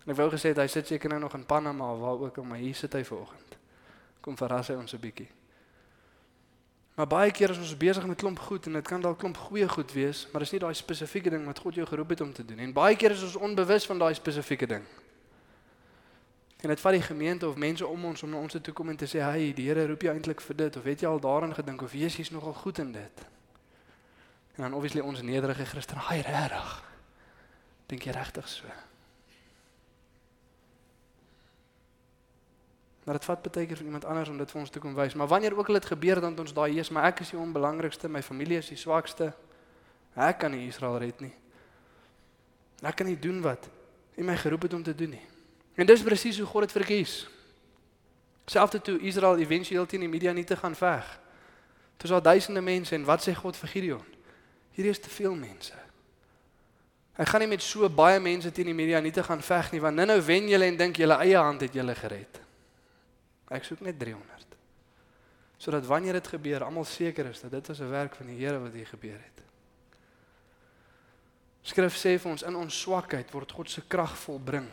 Speaker 3: En ek wou gesê hy sit seker nou nog in Panama of waar ook al, maar hier sit hy vanoggend. Kom verras hy ons 'n bietjie. Maar baie keer is ons besig met klomp goed en dit kan dalk klomp goeie goed wees, maar dis nie daai spesifieke ding wat God jou geroep het om te doen nie. En baie keer is ons onbewus van daai spesifieke ding. En dit vat die gemeente of mense om ons om na ons toe kom en te sê, "Hey, die Here roep jou eintlik vir dit of het jy al daaraan gedink of wees jy's nogal goed in dit?" En dan obviously ons nederige Christen, "Haai, regtig." Dink jy regtig so? Maar dit vat baie keer van iemand anders om dit vir ons te kom wys. Maar wanneer ook al dit gebeur dan ons daai Jesus, maar ek is die onbelangrikste, my familie is die swakste. Ek kan nie Israel red nie. Ek kan nie doen wat U my geroep het om te doen nie. En dis presies hoe God dit verkies. Selfs toe Israel éventueel teen die Midianiete gaan veg. Dis al duisende mense en wat sê God vir Gideon? Hier is te veel mense. Hy gaan nie met so baie mense teen die Midianiete gaan veg nie want nou wen julle en dink julle eie hand het julle gered. Ek soek net 300. Sodat wanneer dit gebeur, almal seker is dat dit is 'n werk van die Here wat hier gebeur het. Skrif sê vir ons in ons swakheid word God se krag volbring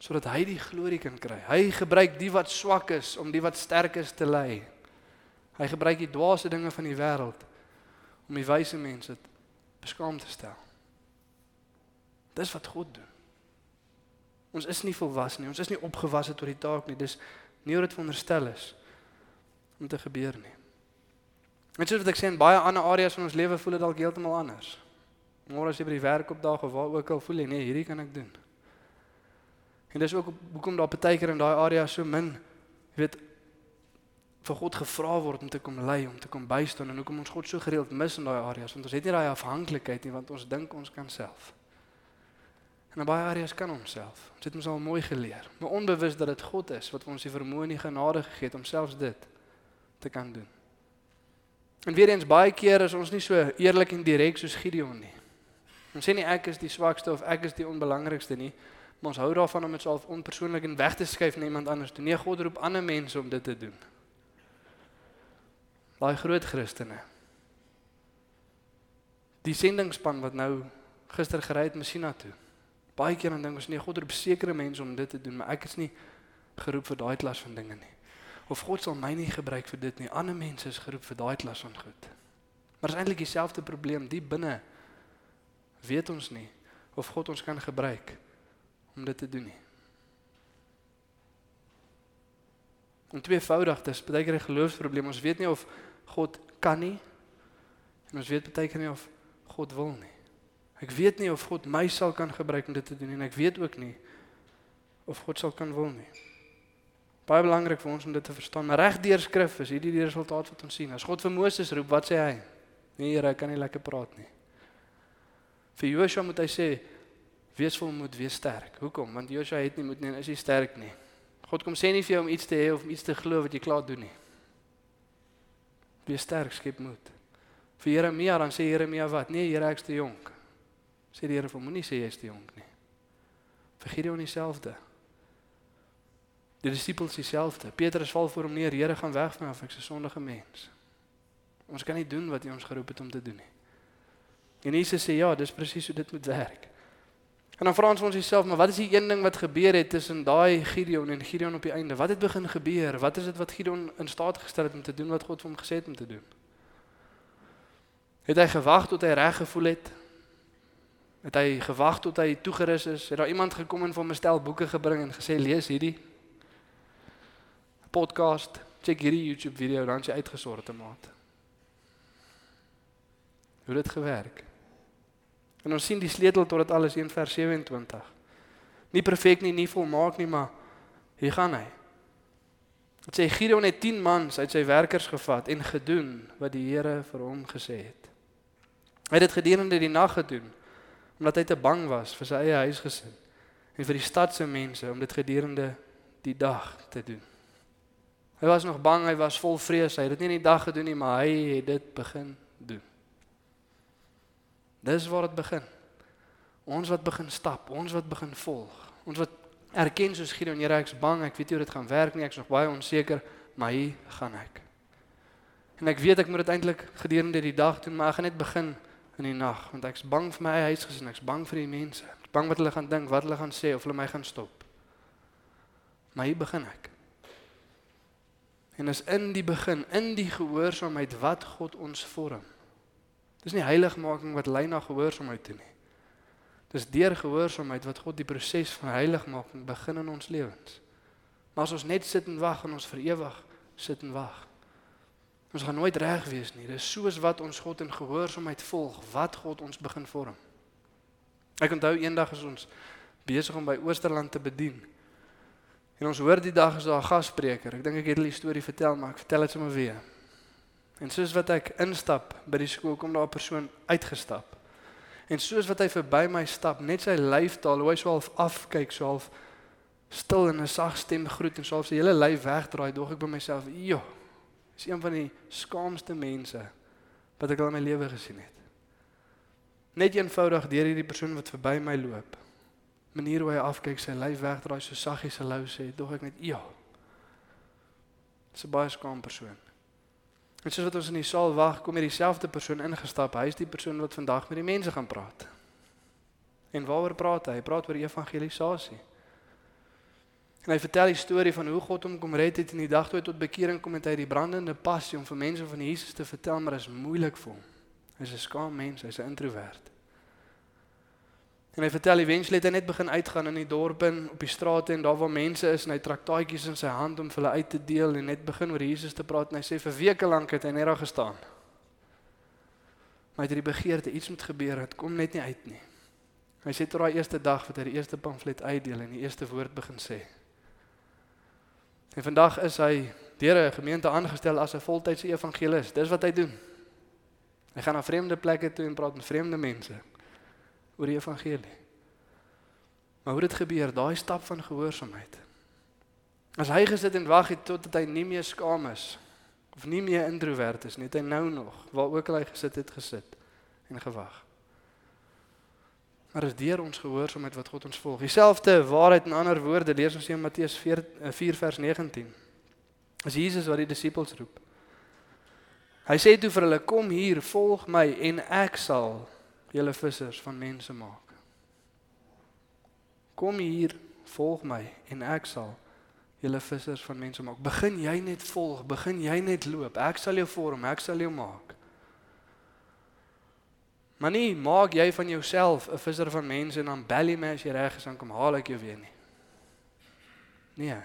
Speaker 3: sodat hy die glorie kan kry. Hy gebruik die wat swak is om die wat sterk is te lei. Hy gebruik die dwaase dinge van die wêreld om die wyse mense beskaam te stel. Dis wat God doen. Ons is nie volwasse nie. Ons is nie opgewasse tot die taak nie. Dis nie hoe dit veronderstel is om te gebeur nie. Net soos wat ek sê in baie ander areas van ons lewe voel dit dalk heeltemal anders. Môre as jy by die werk opdaag of waar ook al voel jy nee, hierdie kan ek doen. En dis ook hoekom daar baie keer in daai area so min weet vir God gevra word om te kom lei, om te kom bystaan en hoekom ons God so gereeld mis in daai areas want ons het nie daai afhanklikheid nie want ons dink ons kan self. En in baie areas kan ons self. Ons het mos al mooi geleer, maar onbewus dat dit God is wat ons die vermoë en die genade gegee het om selfs dit te kan doen. En weer eens baie keer is ons nie so eerlik en direk soos Gideon nie. Ons sê nie ek is die swakste of ek is die onbelangrikste nie, maar ons hou daarvan om dit self onpersoonlik en weg te skuif na iemand anders. Nee, God roep ander mense om dit te doen. Daai groot Christene. Die sendingspan wat nou gister gery het Messina toe. Baie keer dan dink ons nee, God roep sekere mense om dit te doen, maar ek is nie geroep vir daai klas van dinge nie. Of God sal my nie gebruik vir dit nie. Ander mense is geroep vir daai klas van goed. Maar is eintlik dieselfde probleem diep binne. Weet ons nie of God ons kan gebruik om dit te doen nie. En tweevoudig, dis baie keer 'n geloofsprobleem. Ons weet nie of God kan nie en ons weet baie keer nie of God wil nie. Ek weet nie of God my sal kan gebruik om dit te doen nie en ek weet ook nie of God sal kan wil nie. Baie belangrik vir ons om dit te verstaan. Maar reg deur skrif is hierdie die resultaat wat ons sien. As God vir Moses roep, wat sê hy? Nee, Here, ek kan nie lekker praat nie. Vir Joshua moet hy sê wees volmoed, wees sterk. Hoekom? Want Joshua het nie moet nie en is hy sterk nie. God kom sê nie vir jou om iets te hê of om iets te glo wat jy klaar doen nie. Wees sterk, skep moed. Vir Jeremia dan sê Jeremia wat? Nee, Here, ek's te jonk. Sê die Here vir hom, moenie sê jy's te jonk nie. Vir Gideon dieselfde. Die disippels dieselfde. Petrus val voor hom neer, Here, gaan weg van my af, ek's 'n sondige mens. Ons kan nie doen wat U ons geroep het om te doen nie. En Jesus sê ja, dis presies hoe dit moet werk. En dan vra ons ons self, maar wat is die een ding wat gebeur het tussen daai Gideon en Gideon op die einde? Wat het begin gebeur? Wat is dit wat Gideon in staat gestel het om te doen wat God vir hom gesê het om te doen? Het hy gewag tot hy reg gevoel het? Het hy gewag tot hy toegerus is? Het daar iemand gekom en vir hom 'n stel boeke gebring en gesê lees hierdie podcast, check hierdie YouTube video dan jy uitgesorte maat. Hoe het dit gewerk? En ons sien die sleutel tot dit alles 1 vers 27. Nie perfek nie, nie volmaak nie, maar hier gaan hy. Dit sê Gideon het 10 mans uit sy werkers gevat en gedoen wat die Here vir hom gesê het. Hy het dit gedurende die nag gedoen omdat hy te bang was vir sy eie huisgesin en vir die stad se mense om dit gedurende die dag te doen. Hy was nog bang, hy was vol vrees. Hy het dit nie in die dag gedoen nie, maar hy het dit begin doen. Dis waar dit begin. Ons wat begin stap, ons wat begin volg. Ons wat erken soos Gideon, Here, ek's bang, ek weet nie hoe dit gaan werk nie, ek's nog baie onseker, maar hier gaan ek. En ek weet ek moet dit eintlik gedurende die dag doen, maar ek gaan net begin in die nag, want ek's bang vir my huisgesin, ek's bang vir die mense. Ek's bang wat hulle gaan dink, wat hulle gaan sê of hulle my gaan stop. Maar hier begin ek. En is in die begin, in die gehoorsaamheid wat God ons vorm. Dis nie heiligmaking wat lei na gehoorsaamheid toe nie. Dis deur gehoorsaamheid wat God die proses van heiligmaking begin in ons lewens. Maar as ons net sit en wag en ons vir ewig sit en wag. Ons gaan nooit reg wees nie. Dis soos wat ons God in gehoorsaamheid volg, wat God ons begin vorm. Ek onthou eendag as ons besig om by Oosterland te bedien. En ons hoor die dag is daar 'n gasspreker. Ek dink ek het al die storie vertel, maar ek vertel dit sommer weer. En soos wat ek instap by die skool, kom daar 'n persoon uitgestap. En soos wat hy verby my stap, net sy lyfstaal, hoe hy so half afkyk, so half stil en 'n sag stem groet en so half sy hele lyf wegdraai, dog ek by myself, "Jo, is een van die skaamste mense wat ek al in my lewe gesien het." Net eenvoudig deur hierdie persoon wat verby my loop manier hoe hy afkyk, sy lyf wegdraai so saggies se lou sê, dog ek net ja. Dis 'n baie skaam persoon. En soos wat ons in die saal wag, kom hier dieselfde persoon ingestap. Hy is die persoon wat vandag met die mense gaan praat. En waaroor praat hy? Hy praat oor evangelisasie. En hy vertel die storie van hoe God hom kom red het in die dag toe hy tot bekering kom en hy die brandende passie om vir mense van Jesus te vertel, maar dit is moeilik vir hom. Hy's 'n skaam mens, hy's 'n introwert. En hy vertel eventueel het hy net begin uitgaan in die dorpe en op die strate en daar waar mense is en hy trek taaitjies in sy hand om vir hulle uit te deel en net begin oor Jesus te praat en hy sê vir weke lank het hy net daar gestaan. Maar hy het die begeerte iets moet gebeur, dit kom net nie uit nie. Hy sê tot daai eerste dag wat hy die eerste pamflet uitdeel en die eerste woord begin sê. En vandag is hy deur 'n gemeente aangestel as 'n voltydse evangelis. Dis wat hy doen. Hy gaan na vreemde plekke toe en praat met vreemde mense oor die evangelie. Maar hoe dit gebeur, daai stap van gehoorsaamheid. As hy gesit en wag het totdat hy nie meer skaam is of nie meer introwert is nie, het hy nou nog waar ook al hy gesit het gesit en gewag. Maar dis deur ons gehoorsaamheid wat God ons volg. Dieselfde waarheid in ander woorde lees ons in Matteus 4, 4 vers 19. As Jesus wat die disippels roep. Hy sê toe vir hulle: "Kom hier, volg my en ek sal julle vissers van mense maak." Kom hier, volg my en ek sal julle vissers van mense maak. Begin jy net volg, begin jy net loop. Ek sal jou vorm, ek sal jou maak. Maar nie maak jy van jouself 'n visser van mense en dan bel jy my as jy reg is en kom haal ek jou weer nie. Nee.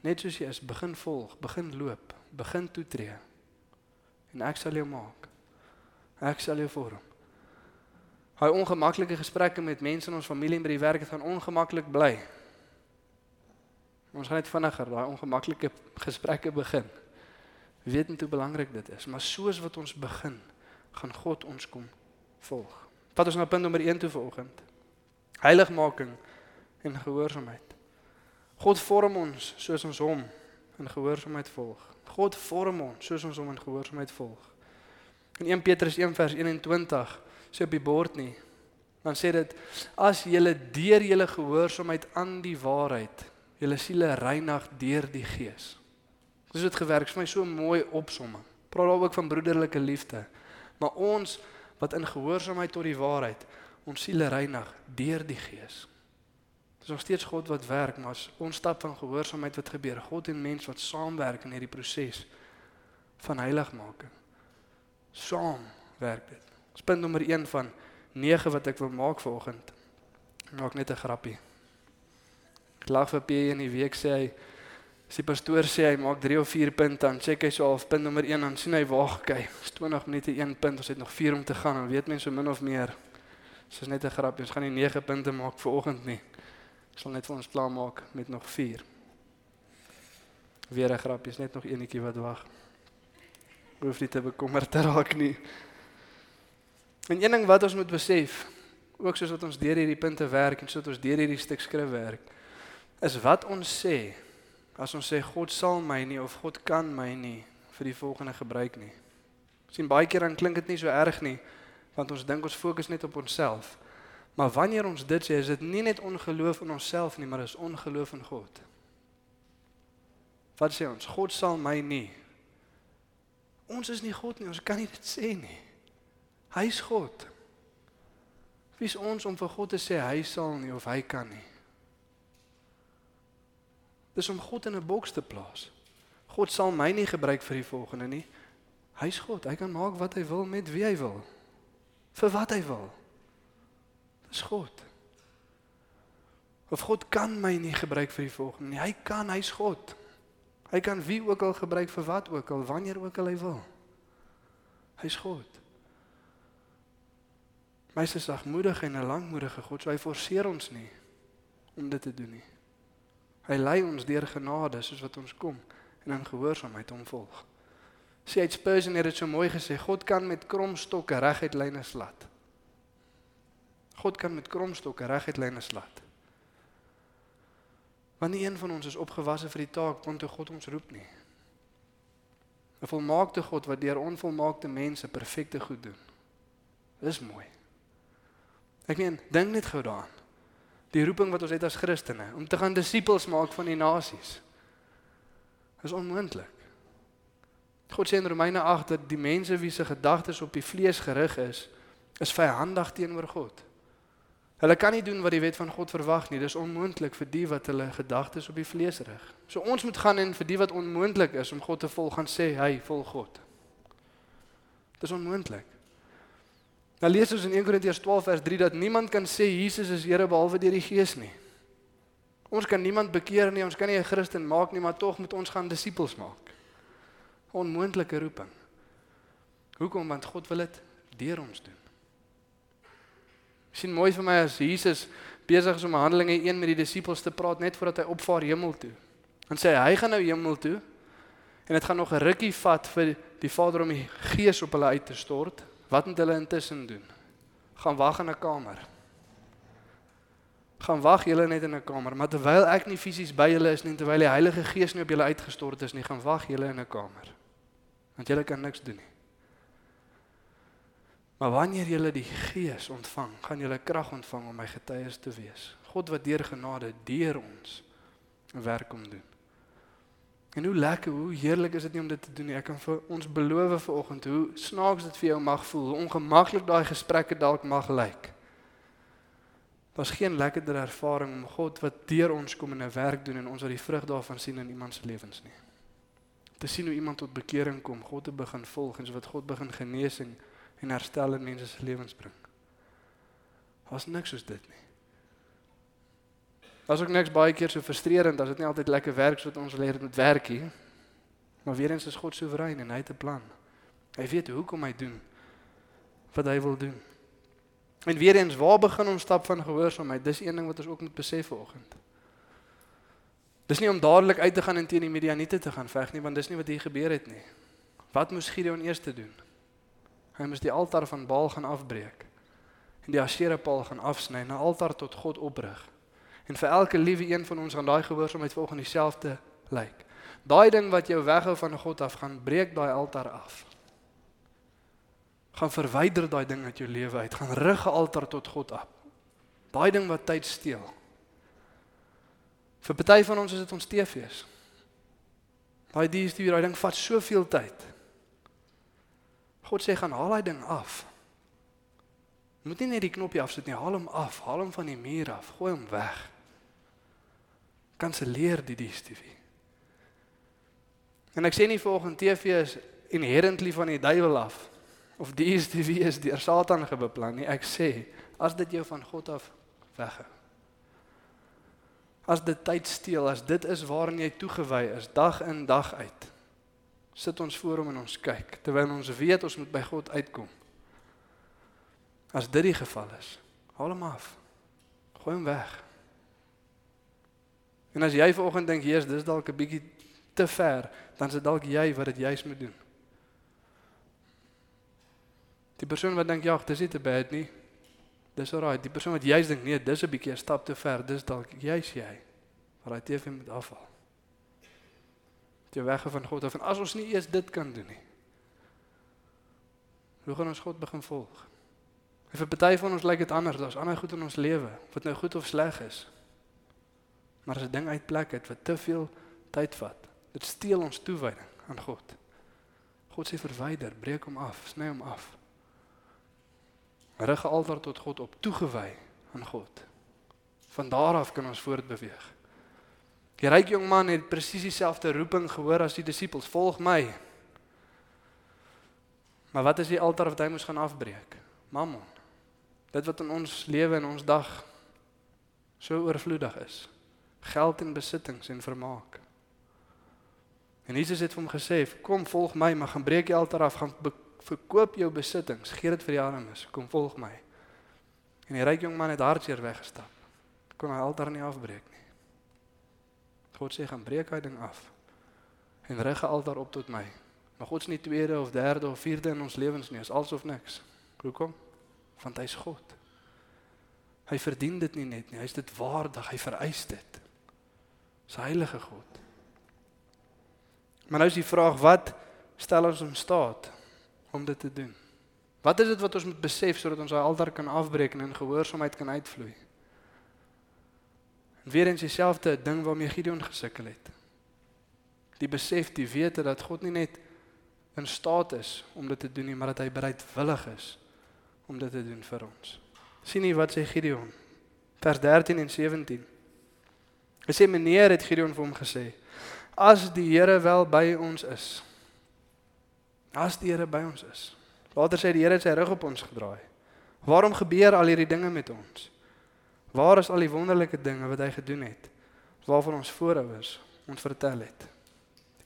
Speaker 3: Net soos jy is, begin volg, begin loop, begin toetree. En ek sal jou maak. Ek sal jou vorm. Hy ongemaklike gesprekke met mense in ons familie en by die werk het gaan ongemaklik bly. Ons gaan net vinniger daai ongemaklike gesprekke begin. Weet net hoe belangrik dit is, maar soos wat ons begin, gaan God ons kom volg. Vat ons na punt nommer 1 toe vanoggend. Heiligmaking en gehoorsaamheid. God vorm ons soos ons hom in gehoorsaamheid volg. God vorm ons soos ons hom in gehoorsaamheid volg. In 1 Petrus 1 vers 21 sê op die bord nie. Dan sê dit as julle deur julle gehoorsaamheid aan die waarheid julle siele reinig deur die Gees. Dis dit gewerk, vir my so mooi opsomming. Praat daar ook van broederlike liefde. Maar ons wat in gehoorsaamheid tot die waarheid ons siele reinig deur die Gees. Dit is nog steeds God wat werk, maar as ons stap van gehoorsaamheid wat gebeur, God en mens wat saamwerk in hierdie proses van heiligmaking. Saam werk dit. Dis punt nommer 1 van 9 wat ek wil maak vanoggend. Maak net 'n grappie. Ek lag vir P in die week sê hy as die pastoor sê hy maak 3 of 4 punte dan check hy so half punt nommer 1 dan sien hy wag kyk. Dis 20 minute 1 punt, ons het nog 4 om te gaan. Dan weet mense so min of meer. Dis net 'n grappie. Ons gaan nie 9 punte maak vanoggend nie. Ek sal net vir ons klaar maak met nog 4. Weer 'n grappie, is net nog eenetjie wat wag. Hoef nie te bekommerd te raak nie. En een ding wat ons moet besef, ook soos wat ons deur hierdie punte werk en soos ons deur hierdie stuk skrif werk, is wat ons sê as ons sê God sal my nie of God kan my nie vir die volgende gebruik nie. Sien baie keer dan klink dit nie so erg nie want ons dink ons fokus net op onsself. Maar wanneer ons dit sê, is dit nie net ongeloof in onsself nie, maar is ongeloof in God. Wat sê ons? God sal my nie. Ons is nie God nie, ons kan nie dit sê nie. Hy is God. Wie is ons om vir God te sê hy sal nie of hy kan nie? Dis om God in 'n boks te plaas. God sal my nie gebruik vir die volgende nie. Hy's God. Hy kan maak wat hy wil met wie hy wil. Vir wat hy wil. Dis God. Of God kan my nie gebruik vir die volgende nie. Hy kan, hy's God. Hy kan wie ook al gebruik vir wat ook al, wanneer ook al hy wil. Hy's God. Hy's 'n sagmoedige en 'n lankmoedige God, so hy forceer ons nie om dit te doen nie. Hy lei ons deur genade soos wat ons kom en in gehoorsaamheid hom volg. Sê hy Spurgeon het dit so mooi gesê, God kan met kromstokke reguit lyne slat. God kan met kromstokke reguit lyne slat. Want nie een van ons is opgewasse vir die taak waartoe God ons roep nie. 'n Volmaakte God wat deur onvolmaakte mense perfekte goed doen. Dis mooi. Ek meen, dink net gou daaraan. Die roeping wat ons het as Christene om te gaan disippels maak van die nasies. Is onmoontlik. God sê in Romeine 8 dat die mense wie se gedagtes op die vlees gerig is, is vyandig teenoor God. Hulle kan nie doen wat die wet van God verwag nie. Dis onmoontlik vir die wat hulle gedagtes op die vlees rig. So ons moet gaan en vir die wat onmoontlik is om God te volg gaan sê, "Hy, volg God." Dis onmoontlik. Nou lees ons in 1 Korintiërs 12 vers 3 dat niemand kan sê Jesus is Here behalwe deur die Gees nie. Ons kan niemand bekeer nie, ons kan nie 'n Christen maak nie, maar tog moet ons gaan disippels maak. Onmoontlike roeping. Hoekom? Want God wil dit deur ons doen. sien mooi vir my as Jesus besig is om Handelinge 1 met die disippels te praat net voordat hy opvaar hemel toe. Dan sê hy hy gaan nou hemel toe en dit gaan nog 'n rukkie vat vir die Vader om die Gees op hulle uit te stort. Wat moet hulle intussen doen? Gaan wag in 'n kamer. Gaan wag julle net in 'n kamer, maar terwyl ek nie fisies by julle is nie, terwyl die Heilige Gees nie op julle uitgestort is nie, gaan wag julle in 'n kamer. Want julle kan niks doen nie. Maar wanneer julle die Gees ontvang, gaan julle krag ontvang om my getuies te wees. God wat deur genade deur ons werk kom doen. En hoe lekker, hoe heerlik is dit nie om dit te doen nie. Ek kan vir ons beloof vanoggend hoe snaaks dit vir jou mag voel, ongemaklik daai gesprekke dalk mag lyk. Daar's geen lekkerder ervaring om God wat deur ons kom en 'n werk doen en ons wat die vrug daarvan sien in iemand se lewens nie. Te sien hoe iemand tot bekering kom, God te begin volg en so wat God begin genesing en herstel in mense se lewens bring. Daar's niks soos dit nie. Daar's ook niks baie keer so frustrerend as dit nie altyd lekker werk soos ons leer dit moet werk nie. Maar weer eens is God soewerein en hy het 'n plan. Hy weet hoekom hy doen wat hy wil doen. En weer eens, waar begin ons stap van gehoorsaamheid? Dis een ding wat ons ook moet besef vanoggend. Dis nie om dadelik uit te gaan en teen die Midianiete te gaan veg nie, want dis nie wat hier gebeur het nie. Wat moes Gideon eers doen? Hy moes die altaar van Baal gaan afbreek en die Asherah-paal gaan afsny en 'n altaar tot God oprig. En vir elke liewe een van ons gaan daai gehoorsaamheid volgens dieselfde lyk. Daai ding wat jou weghou van God af gaan breek daai altaar af. Gaan verwyder daai ding uit jou lewe uit, gaan rig 'n altaar tot God af. Daai ding wat tyd steel. Vir party van ons is dit ons TV's. Daai DStv, daai ding vat soveel tyd. God sê gaan haal daai ding af. Moet nie net die knoppie afsit nie, haal hom af, haal hom van die muur af, gooi hom weg kanselleer die DStv. En ek sê nie volgens TV is inherently van die duiwel af of die DStv is deur Satan gebeplan nie. Ek sê as dit jou van God af weghou. As dit tyd steel, as dit is waaraan jy toegewy is dag in dag uit. Sit ons voor hom en ons kyk terwyl ons weet ons moet by God uitkom. As dit die geval is, haal hom af. Gooi hom weg. En as jy vanoggend dink, "Jesus, dis dalk 'n bietjie te ver," dan is dit dalk jy wat dit juis moet doen. Die persoon wat dink, "Ja, dis nie te bad nie." Dis alraai. Die persoon wat juis dink, "Nee, dis 'n bietjie 'n stap te ver," dis dalk juis jy wat daai TV moet afhaal. Jy weg van God af en as ons nie eers dit kan doen nie. Hoe gaan ons God begin volg? Vir party van ons lyk dit anders. Daar's ander goed in ons lewe, wat nou goed of sleg is. Maar as 'n ding uit plek het wat te veel tyd vat, dit steel ons toewyding aan God. God sê verwyder, breek hom af, sny hom af. Rig altaar tot God op, toegewy aan God. Van daar af kan ons voortbeweeg. Die ryk jong man het presies dieselfde roeping gehoor as die disippels: "Volg my." Maar wat is die altaar wat hy moes gaan afbreek? Mammon. Dit wat in ons lewe en ons dag so oorvloedig is geld en besittings en vermaak. En Jesus het vir hom gesê: "Kom volg my, maar gaan breek jy altaar af, gaan verkoop jou besittings, gee dit vir die armes, kom volg my." En die ryk jong man het hartseer weggestap. Kon hy altaar nie afbreek nie. God sê: "Gaan breek hy ding af en rig 'n altaar op tot my." Maar God is nie tweede of derde of vierde in ons lewens nie, is alles of niks. Hoekom? Want hy's God. Hy verdien dit nie net nie, hy's dit waardig, hy vereis dit. Dis heilige God. Maar nou is die vraag wat stel ons in staat om dit te doen? Wat is dit wat ons moet besef sodat ons daai altaar kan afbreek en in gehoorsaamheid kan uitvloei? En weer eens dieselfde ding waarmee Gideon gesukkel het. Die besef, die wete dat God nie net in staat is om dit te doen nie, maar dat hy bereidwillig is om dit te doen vir ons. Sien jy wat sê Gideon? Vers 13 en 17. Hy sê meneer het Gideon vir hom gesê: As die Here wel by ons is. As die Here by ons is. Later sê die Here het sy rug op ons gedraai. Waarom gebeur al hierdie dinge met ons? Waar is al die wonderlike dinge wat hy gedoen het? Waarvan ons voorouers ons vertel het.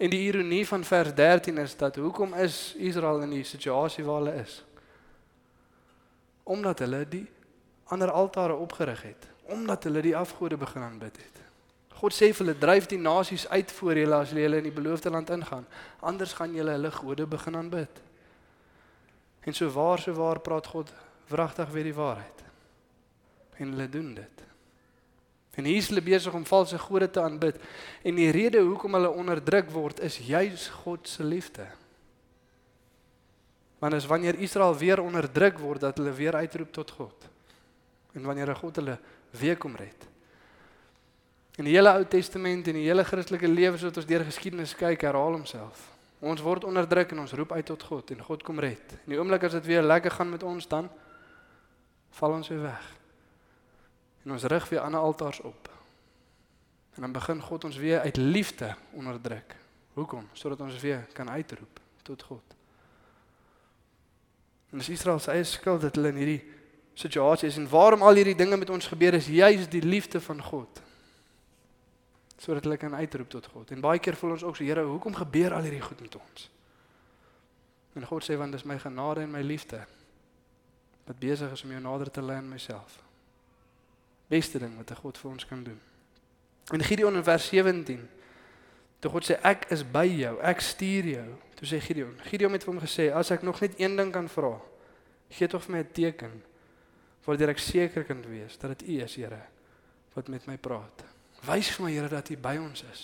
Speaker 3: En die ironie van vers 13 is dat hoekom is Israel in die situasie waar hulle is? Omdat hulle die ander altare opgerig het omdat hulle die afgode begin aanbid het. God sê vir hulle dryf die nasies uit voor julle as julle in die beloofde land ingaan. Anders gaan julle hulle gode begin aanbid. En so waar so waar praat God wragtig weer die waarheid. En hulle doen dit. En hier is hulle besig om valse gode te aanbid en die rede hoekom hulle onderdruk word is juis God se liefde. Want as wanneer Israel weer onderdruk word dat hulle weer uitroep tot God. En wanneer God hulle weer kom red. In die hele Ou Testament en die hele Christelike lewe wat ons deur geskiedenis kyk, herhaal homself. Ons word onderdruk en ons roep uit tot God en God kom red. In die oomblik as dit weer lekker gaan met ons dan val ons weer weg. En ons rig weer ander altaars op. En dan begin God ons weer uit liefde onderdruk. Hoekom? Sodat ons weer kan uitroep tot God. En dis Israel se eie skuld dat hulle in hierdie situasie is en waarom al hierdie dinge met ons gebeur is juis die liefde van God. Sodat hulle kan uitroep tot God. En baie keer voel ons ook so, Here, hoekom gebeur al hierdie goed met ons? En God sê want dis my genade en my liefde wat besig is om jou nader te lei aan myself. Beste ding wat 'n God vir ons kan doen. In Gideon in vers 17 Toe God sê ek is by jou, ek stuur jou. Toe sê Gideon, Gideon het vir hom gesê as ek nog net een ding kan vra, gee tog vir my 'n teken waardeur ek seker kan wees dat dit U is, Here, wat met my praat. Wys vir my, Here, dat U by ons is.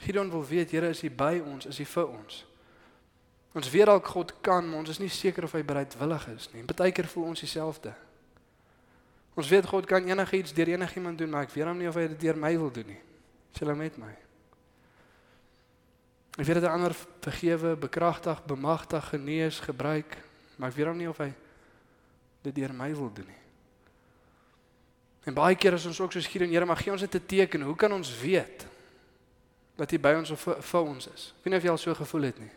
Speaker 3: Gideon wil weet, Here, is U by ons? Is U vir ons? Ons weet dalk God kan, maar ons is nie seker of hy bereidwillig is nie. Partykeer voel ons dieselfde. Ons weet God kan enigiets deur enigiemand doen, maar ek weet hom nie of hy dit deur my wil doen nie. Sê hulle met my. Ek weet dat ander vergewe, bekragtig, bemagtig, genees, gebruik, maar ek weet hom nie of hy dit deur my wil doen nie. En baie keer is ons ook so skier en Here, maar gee ons net 'n teken. Hoe kan ons weet dat U by ons of vir ons is? Ek weet nie of jy al so gevoel het nie.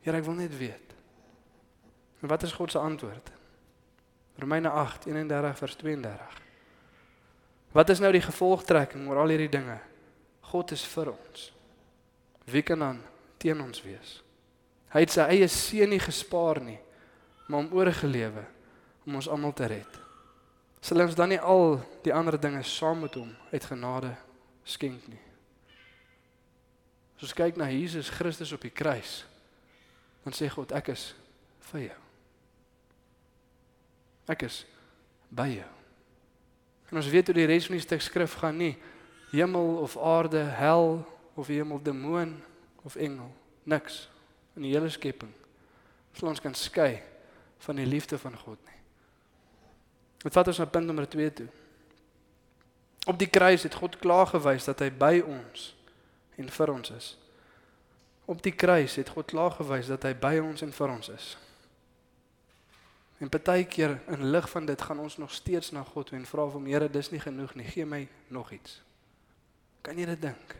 Speaker 3: Here, ek wil net weet. En wat is God se antwoord? Romeine 8:31 vers 32. Wat is nou die gevolgtrekking oor al hierdie dinge? God is vir ons. Wie kan dan teen ons wees? Hy het sy eie seun nie gespaar nie, maar hom oorgelewe om ons almal te red. Sal ons dan nie al die ander dinge saam met hom uit genade skenk nie? As ons kyk na Jesus Christus op die kruis, dan sê God ek is vir jou. Ek is by jou. En ons weet hoe die res van die stuk skrif gaan nie hemel of aarde, hel of hemel demoon of engel, niks in die hele skepping. Sal ons kan skei van die liefde van God nie. Dit vat ons na punt nommer 2 toe. Op die kruis het God klaar gewys dat hy by ons en vir ons is. Op die kruis het God klaar gewys dat hy by ons en vir ons is. En partykeer in lig van dit gaan ons nog steeds na God en vra vir hom, Here, dis nie genoeg nie, gee my nog iets. Kan jy dit dink?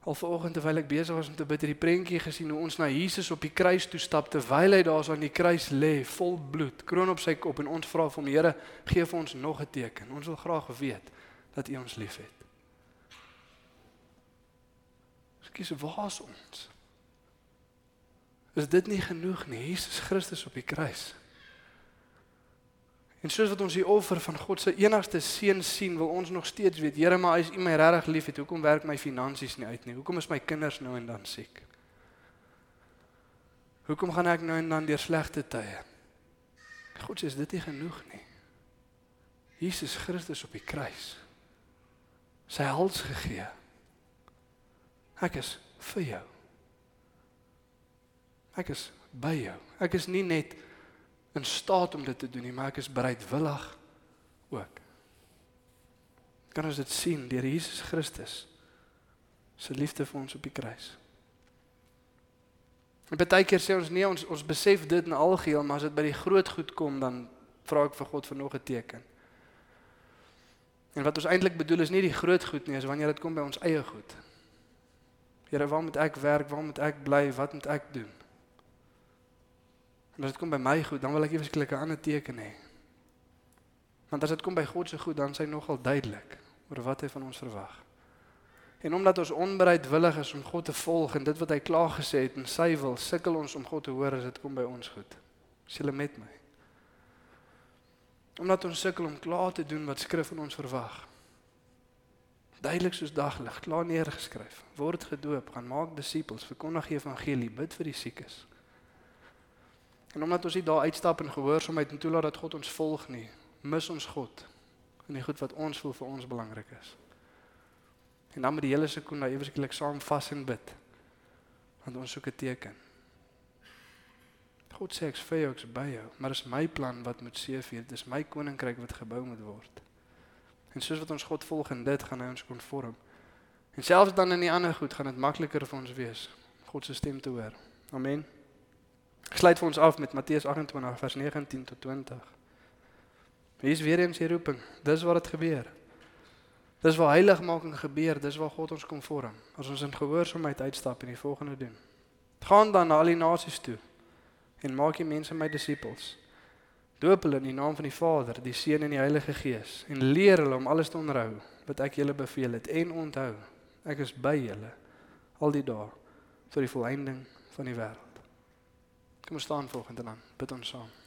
Speaker 3: Al vanoggend terwyl ek besig was om te bid, het die prentjie gesien hoe ons na Jesus op die kruis toe stap terwyl hy daar so aan die kruis lê, vol bloed, kroon op sy kop en ons vra vir hom, Here, gee vir ons nog 'n teken. Ons wil graag weet dat U ons liefhet. Skies, waar is ons? Is dit nie genoeg nie? Jesus Christus op die kruis. En soos wat ons die offer van God se enigste seun sien, wil ons nog steeds weet, Here, maar as U my regtig liefhet, hoekom werk my finansies nie uit nie? Hoekom is my kinders nou en dan siek? Hoekom gaan ek nou en dan deur slegte tye? God sê, is dit nie genoeg nie? Jesus Christus op die kruis. Sy hals gegee. Ek is vir jou. Ek is by jou. Ek is nie net in staat om dit te doen nie, maar ek is bereidwillig ook. Kan ons dit sien deur Jesus Christus se liefde vir ons op die kruis. En baie keer sê ons nee, ons ons besef dit in algeheel, maar as dit by die groot goed kom, dan vra ek vir God vir nog 'n teken. En wat ons eintlik bedoel is nie die groot goed nie, is wanneer dit kom by ons eie goed. Here, waar moet ek werk? Waar moet ek bly? Wat moet ek doen? En as dit kom by my goed, dan wil ek eers 'n ander teken hê. Want as dit kom by God se goed, dan is hy nogal duidelik oor wat hy van ons verwag. En omdat ons onbereidwillig is om God te volg en dit wat hy klaar gesê het en sy wil, sukkel ons om God te hoor as dit kom by ons goed. Is julle met my? Omdat ons sukkel om klaar te doen wat Skrif van ons verwag. Duidelik soos daglig, klaar neergeskryf. Word gedoop, gaan maak disippels, verkondig die evangelie, bid vir die siekes. En omdat ons nie daar uitstap in gehoorsaamheid en toelaat dat God ons volg nie, mis ons God en die goed wat ons voel vir ons belangrik is. En dan met die hele sekonde eweslik saam vas en bid. Want ons soek 'n teken. God sê ek's vir jou, ek's by jou, maar dis my plan wat moet seëvier. Dis my koninkryk wat gebou moet word. En soos wat ons God volg in dit, gaan hy ons konform. En selfs dan in die ander goed gaan dit makliker vir ons wees God se stem te hoor. Amen. Ek sluit vir ons af met Matteus 28 vers 19 tot 20. Hier is weer eens die roeping. Dis wat dit gebeur. Dis waar heiligmaking gebeur, dis waar God ons kom vorm. As ons in gehoorsaamheid uitstap en die volgende doen. Gaan dan na al die nasies toe en maak die mense my disippels. Doop hulle in die naam van die Vader, die Seun en die Heilige Gees en leer hulle om alles te onderhou wat ek julle beveel het en onthou, ek is by julle al die dae tot die volëinding van die wêreld. Kom ons staan volgende dan. Bid ons saam.